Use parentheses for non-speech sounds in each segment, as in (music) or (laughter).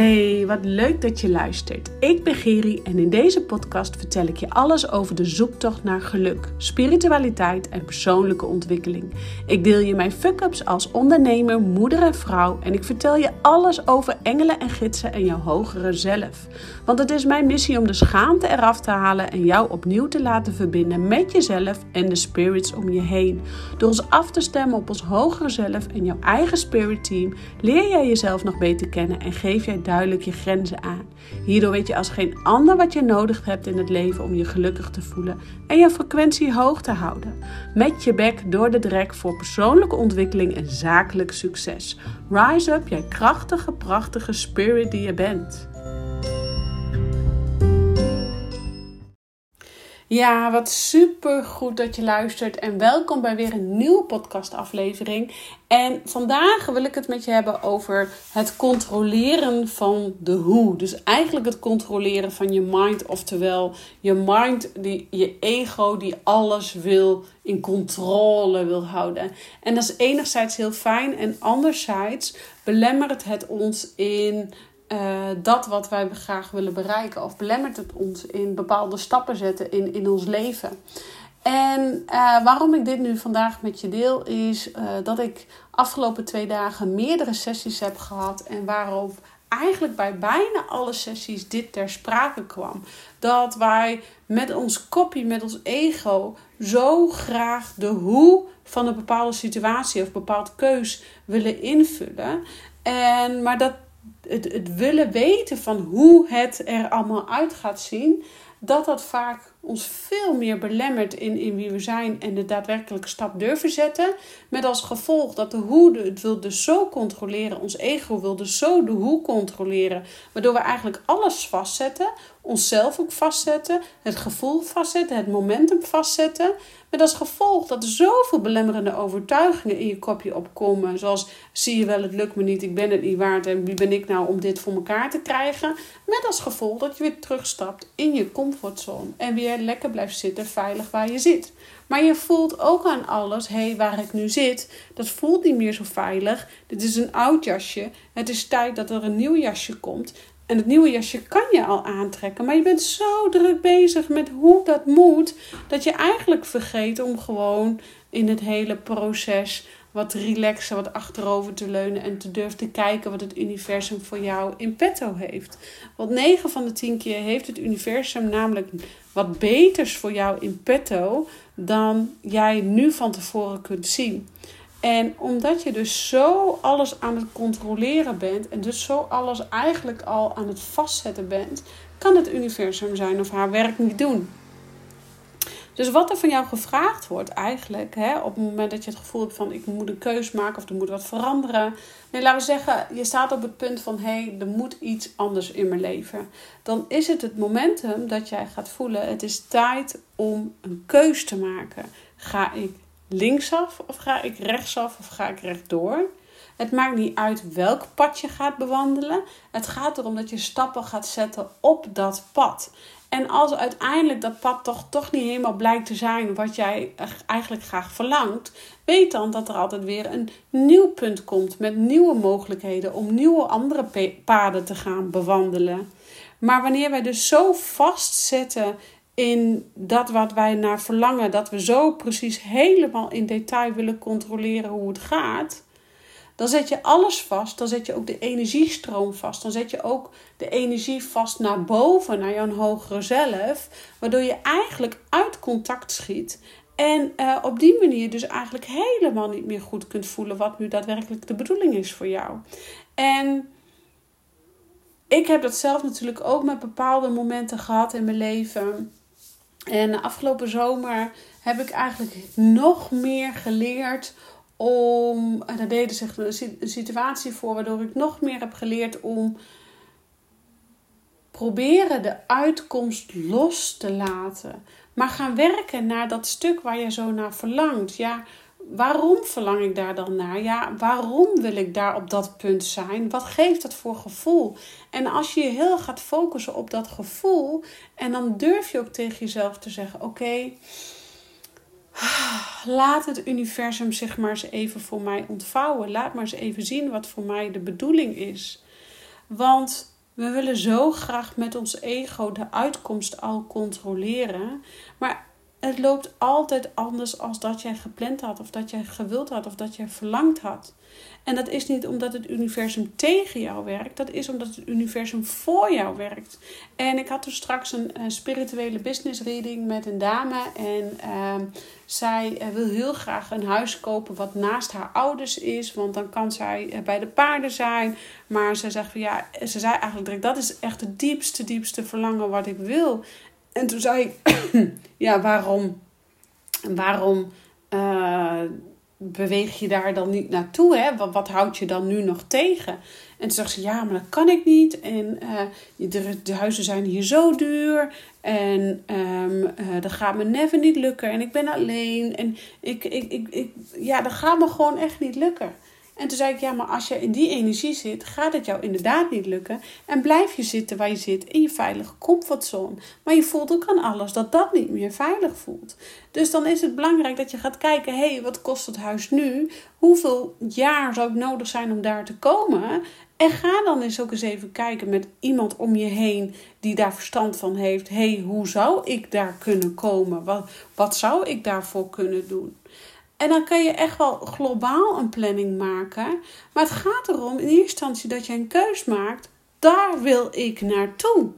Hey, wat leuk dat je luistert. Ik ben Geri en in deze podcast vertel ik je alles over de zoektocht naar geluk, spiritualiteit en persoonlijke ontwikkeling. Ik deel je mijn fuck-ups als ondernemer, moeder en vrouw en ik vertel je alles over engelen en gidsen en jouw hogere zelf. Want het is mijn missie om de schaamte eraf te halen en jou opnieuw te laten verbinden met jezelf en de spirits om je heen. Door ons af te stemmen op ons hogere zelf en jouw eigen spirit team leer jij jezelf nog beter kennen en geef jij duidelijk je grenzen aan. Hierdoor weet je als geen ander wat je nodig hebt in het leven om je gelukkig te voelen en je frequentie hoog te houden. Met je bek door de drek voor persoonlijke ontwikkeling en zakelijk succes. Rise up, jij krachtige, prachtige spirit die je bent. Ja, wat super goed dat je luistert en welkom bij weer een nieuwe podcastaflevering. En vandaag wil ik het met je hebben over het controleren van de hoe. Dus eigenlijk het controleren van je mind, oftewel je mind, die, je ego die alles wil in controle wil houden. En dat is enerzijds heel fijn en anderzijds belemmert het ons in uh, dat wat wij graag willen bereiken. Of belemmert het ons in bepaalde stappen zetten in, in ons leven. En uh, waarom ik dit nu vandaag met je deel, is uh, dat ik afgelopen twee dagen meerdere sessies heb gehad. En waarop eigenlijk bij bijna alle sessies dit ter sprake kwam. Dat wij met ons kopie, met ons ego, zo graag de hoe van een bepaalde situatie of bepaald keus willen invullen. En, maar dat het, het willen weten van hoe het er allemaal uit gaat zien, dat dat vaak ons veel meer belemmert in, in wie we zijn en de daadwerkelijke stap durven zetten. Met als gevolg dat de hoe het wil dus zo controleren, ons ego wil dus zo de hoe controleren, waardoor we eigenlijk alles vastzetten, onszelf ook vastzetten, het gevoel vastzetten, het momentum vastzetten. Met als gevolg dat er zoveel belemmerende overtuigingen in je kopje opkomen. Zoals zie je wel, het lukt me niet, ik ben het niet waard en wie ben ik nou om dit voor elkaar te krijgen. Met als gevolg dat je weer terugstapt in je comfortzone en weer lekker blijft zitten, veilig waar je zit. Maar je voelt ook aan alles, hé, hey, waar ik nu zit, dat voelt niet meer zo veilig. Dit is een oud jasje. Het is tijd dat er een nieuw jasje komt. En het nieuwe jasje kan je al aantrekken. Maar je bent zo druk bezig met hoe dat moet. Dat je eigenlijk vergeet om gewoon in het hele proces wat relaxen, wat achterover te leunen. En te durven te kijken wat het universum voor jou in petto heeft. Want 9 van de 10 keer heeft het universum namelijk wat beters voor jou in petto. Dan jij nu van tevoren kunt zien. En omdat je dus zo alles aan het controleren bent en dus zo alles eigenlijk al aan het vastzetten bent, kan het universum zijn of haar werk niet doen. Dus wat er van jou gevraagd wordt eigenlijk, hè, op het moment dat je het gevoel hebt van ik moet een keus maken of er moet wat veranderen. Nee, laten we zeggen, je staat op het punt van hé, hey, er moet iets anders in mijn leven. Dan is het het momentum dat jij gaat voelen, het is tijd om een keus te maken. Ga ik linksaf of ga ik rechtsaf of ga ik rechtdoor? Het maakt niet uit welk pad je gaat bewandelen. Het gaat erom dat je stappen gaat zetten op dat pad. En als uiteindelijk dat pad toch, toch niet helemaal blijkt te zijn wat jij eigenlijk graag verlangt, weet dan dat er altijd weer een nieuw punt komt met nieuwe mogelijkheden om nieuwe andere paden te gaan bewandelen. Maar wanneer wij dus zo vastzetten in dat wat wij naar verlangen, dat we zo precies helemaal in detail willen controleren hoe het gaat, dan zet je alles vast. Dan zet je ook de energiestroom vast. Dan zet je ook de energie vast naar boven, naar jouw hogere zelf, waardoor je eigenlijk uit contact schiet. En uh, op die manier dus eigenlijk helemaal niet meer goed kunt voelen wat nu daadwerkelijk de bedoeling is voor jou. En ik heb dat zelf natuurlijk ook met bepaalde momenten gehad in mijn leven en afgelopen zomer heb ik eigenlijk nog meer geleerd om. Daar deden zich een situatie voor waardoor ik nog meer heb geleerd om proberen de uitkomst los te laten. Maar gaan werken naar dat stuk waar je zo naar verlangt. Ja, waarom verlang ik daar dan naar? Ja, waarom wil ik daar op dat punt zijn? Wat geeft dat voor gevoel? En als je je heel gaat focussen op dat gevoel, en dan durf je ook tegen jezelf te zeggen: Oké, laat het universum zich maar eens even voor mij ontvouwen. Laat maar eens even zien wat voor mij de bedoeling is. Want We willen zo graag met ons ego de uitkomst al controleren. Maar het loopt altijd anders als dat jij gepland had, of dat jij gewild had, of dat jij verlangd had. En dat is niet omdat het universum tegen jou werkt, dat is omdat het universum voor jou werkt. En ik had toen straks een, spirituele business reading met een dame en uh, zij eh, wil heel graag een huis kopen wat naast haar ouders is, want dan kan zij eh, bij de paarden zijn. Maar ze zegt van ja, ze zei eigenlijk dat is echt het diepste, diepste verlangen wat ik wil. En toen zei ik, (clears throat) ja, waarom, waarom uh, beweeg je daar dan niet naartoe? Hè? Wat, wat houdt je dan nu nog tegen? En toen zegt ze, ja, maar dat kan ik niet. En uh, de, huizen zijn hier zo duur. En um, uh, dat gaat me never niet lukken. En ik ben alleen. En ik, ik, ik, ik, ja, dat gaat me gewoon echt niet lukken. En toen zei ik, ja, maar als je in die energie zit, gaat het jou inderdaad niet lukken. En blijf je zitten waar je zit in je veilige comfortzone. Maar je voelt ook aan alles dat dat niet meer veilig voelt. Dus dan is het belangrijk dat je gaat kijken, hé, hey, wat kost het huis nu? Hoeveel jaar zou het nodig zijn om daar te komen? En ga dan eens ook eens even kijken met iemand om je heen die daar verstand van heeft. Hé, hey, hoe zou ik daar kunnen komen? Wat, wat zou ik daarvoor kunnen doen? En dan kan je echt wel globaal een planning maken. Maar het gaat erom in eerste instantie dat je een keus maakt. Daar wil ik naartoe.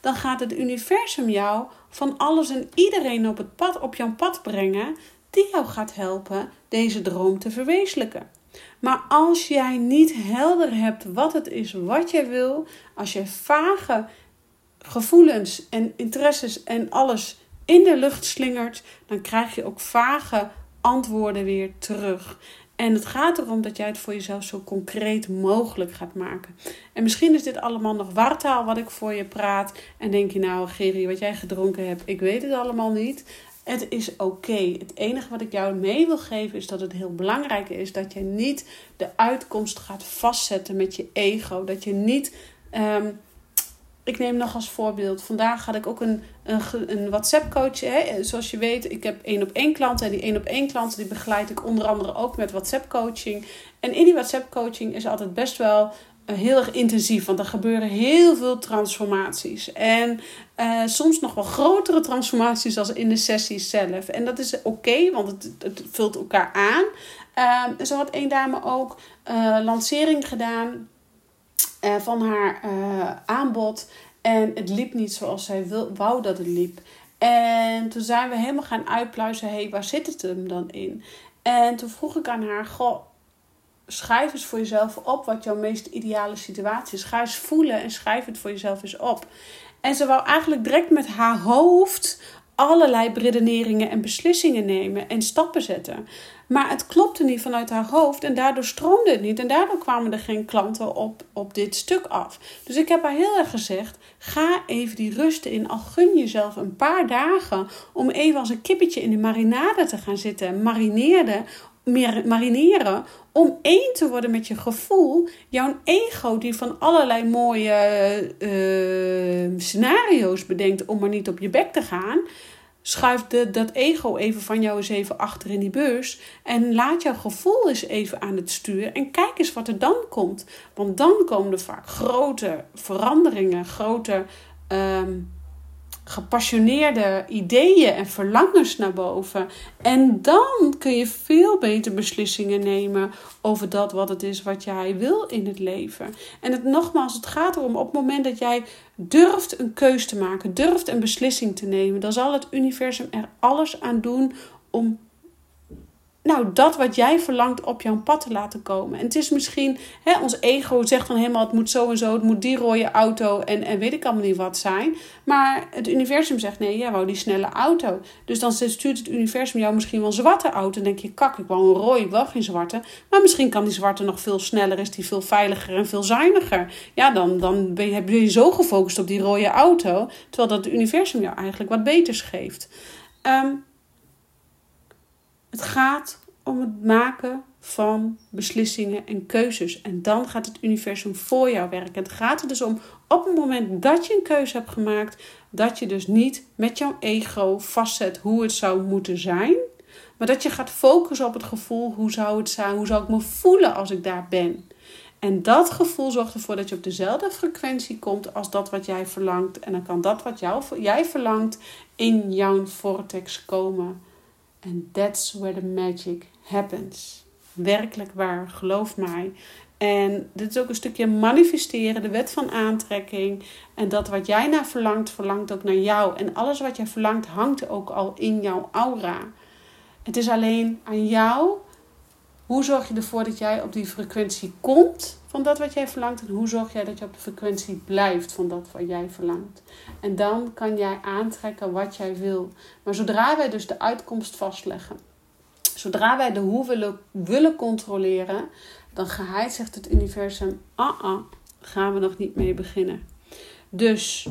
Dan gaat het universum jou van alles en iedereen op, het pad, op jouw pad brengen. Die jou gaat helpen deze droom te verwezenlijken. Maar als jij niet helder hebt wat het is wat jij wil. Als je vage gevoelens en interesses en alles in de lucht slingert. Dan krijg je ook vage antwoorden weer terug. En het gaat erom dat jij het voor jezelf zo concreet mogelijk gaat maken. En misschien is dit allemaal nog wartaal wat ik voor je praat. En denk je nou, Geri, wat jij gedronken hebt, ik weet het allemaal niet. Het is oké. Het enige wat ik jou mee wil geven is dat het heel belangrijk is dat je niet de uitkomst gaat vastzetten met je ego. Dat je niet ehm, ik neem nog als voorbeeld. Vandaag had ik ook een, een, een WhatsApp-coach. Zoals je weet, ik heb één op één klanten. En die één op één klanten die begeleid ik onder andere ook met WhatsApp-coaching. En in die WhatsApp-coaching is altijd best wel uh, heel erg intensief. Want er gebeuren heel veel transformaties. En uh, soms nog wel grotere transformaties als in de sessies zelf. En dat is oké, want het, het, vult elkaar aan. Uh, zo had één dame ook uh, lancering gedaan uh, van haar uh, aanbod. En het liep niet zoals zij wil, wou dat het liep. En toen zijn we helemaal gaan uitpluizen. Hé, hey, waar zit het hem dan in? En toen vroeg ik aan haar: Goh, schrijf eens voor jezelf op wat jouw meest ideale situatie is. Ga eens voelen en schrijf het voor jezelf eens op. En ze wou eigenlijk direct met haar hoofd allerlei redeneringen en beslissingen nemen en stappen zetten. Maar het klopte niet vanuit haar hoofd en daardoor stroomde het niet. En daardoor kwamen er geen klanten op, op dit stuk af. Dus ik heb haar heel erg gezegd: ga even die rust in. Al gun jezelf een paar dagen om even als een kippetje in de marinade te gaan zitten. Marineerde, marineren om één te worden met je gevoel. Jouw ego die van allerlei mooie uh, scenario's bedenkt om maar niet op je bek te gaan. Schuif de, dat ego even van jou eens even achter in die bus. En laat jouw gevoel eens even aan het stuur. En kijk eens wat er dan komt. Want dan komen er vaak grote veranderingen, grote um, gepassioneerde ideeën en verlangens naar boven. En dan kun je veel beter beslissingen nemen over dat wat het is wat jij wil in het leven. En het, nogmaals, het gaat erom op het moment dat jij durft een keus te maken, durft een beslissing te nemen, dan zal het universum er alles aan doen om nou, dat wat jij verlangt op jouw pad te laten komen. En het is misschien, hè, ons ego zegt dan helemaal, het moet zo en zo, het moet die rode auto en, en weet ik allemaal niet wat zijn. Maar het universum zegt, nee, jij wou die snelle auto. Dus dan stuurt het universum jou misschien wel een zwarte auto. En denk je, kak, ik wou een rode, wil geen zwarte. Maar misschien kan die zwarte nog veel sneller, is die veel veiliger en veel zuiniger. Ja, dan, dan ben, je, je zo gefocust op die rode auto, terwijl dat het universum jou eigenlijk wat beters geeft. Um, het gaat om het maken van beslissingen en keuzes. En dan gaat het universum voor jou werken. Het gaat er dus om op het moment dat je een keuze hebt gemaakt, dat je dus niet met jouw ego vastzet hoe het zou moeten zijn. Maar dat je gaat focussen op het gevoel: hoe zou het zijn? Hoe zou ik me voelen als ik daar ben? En dat gevoel zorgt ervoor dat je op dezelfde frequentie komt als dat wat jij verlangt. En dan kan dat wat jij verlangt in jouw vortex komen. And that's where the magic happens. Werkelijk waar, geloof mij. En dit is ook een stukje manifesteren, de wet van aantrekking. En dat wat jij naar verlangt, verlangt ook naar jou. En alles wat jij verlangt, hangt ook al in jouw aura. Het is alleen aan jou. Hoe zorg je ervoor dat jij op die frequentie komt van dat wat jij verlangt? En hoe zorg jij dat je op de frequentie blijft van dat wat jij verlangt? En dan kan jij aantrekken wat jij wil. Maar zodra wij dus de uitkomst vastleggen, zodra wij de hoe willen, willen controleren, dan geheid zegt het universum: ah, ah, gaan we nog niet mee beginnen. Dus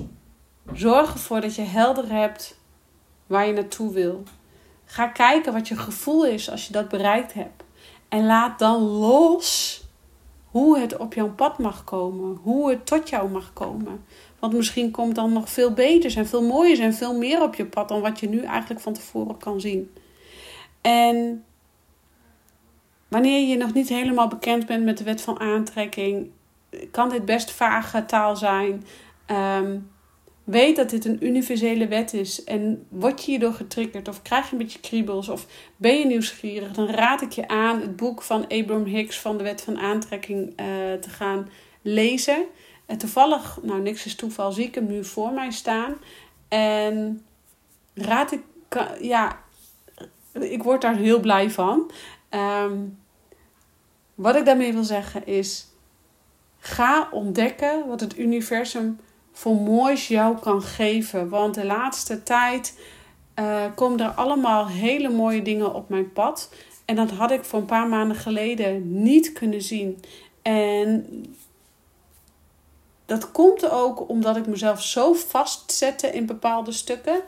zorg ervoor dat je helder hebt waar je naartoe wil. Ga kijken wat je gevoel is als je dat bereikt hebt. En laat dan los hoe het op jouw pad mag komen. Hoe het tot jou mag komen. Want misschien komt dan nog veel beter en veel mooier en veel meer op je pad dan wat je nu eigenlijk van tevoren kan zien. En wanneer je nog niet helemaal bekend bent met de wet van aantrekking, kan dit best vage taal zijn. Um, weet dat dit een universele wet is en word je hierdoor getriggerd of krijg je een beetje kriebels of ben je nieuwsgierig, dan raad ik je aan het boek van Abraham Hicks van de wet van aantrekking uh, te gaan lezen. En toevallig, nou niks is toeval, zie ik hem nu voor mij staan. En raad ik, ja, ik word daar heel blij van. Um, wat ik daarmee wil zeggen is, ga ontdekken wat het universum voor moois jou kan geven. Want de laatste tijd uh, komen er allemaal hele mooie dingen op mijn pad. En dat had ik voor een paar maanden geleden niet kunnen zien. En dat komt ook omdat ik mezelf zo vastzette in bepaalde stukken.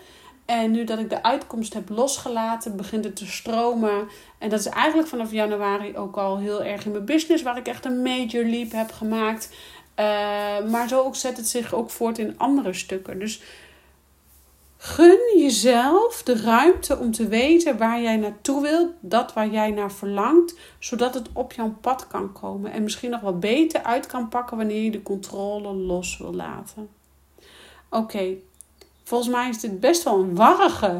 En nu dat ik de uitkomst heb losgelaten, begint het te stromen. En dat is eigenlijk vanaf januari ook al heel erg in mijn business, waar ik echt een major leap heb gemaakt. Uh, maar zo ook zet het zich ook voort in andere stukken. Dus gun jezelf de ruimte om te weten waar jij naartoe wilt, dat waar jij naar verlangt, zodat het op jouw pad kan komen en misschien nog wat beter uit kan pakken wanneer je de controle los wil laten. Oké, volgens mij is dit best wel een warrige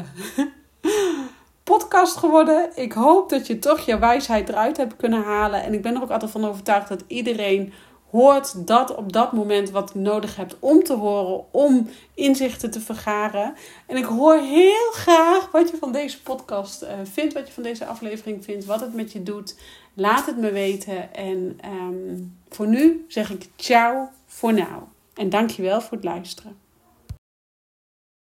(laughs) podcast geworden. Ik hoop dat je toch je wijsheid eruit hebt kunnen halen. En ik ben er ook altijd van overtuigd dat iedereen hoort dat op dat moment wat je nodig hebt om te horen, om inzichten te vergaren. En ik hoor heel graag wat je van deze podcast uh, vindt, wat je van deze aflevering vindt, wat het met je doet. Laat het me weten. En um, voor nu zeg ik ciao voor nou. En dankjewel voor het luisteren.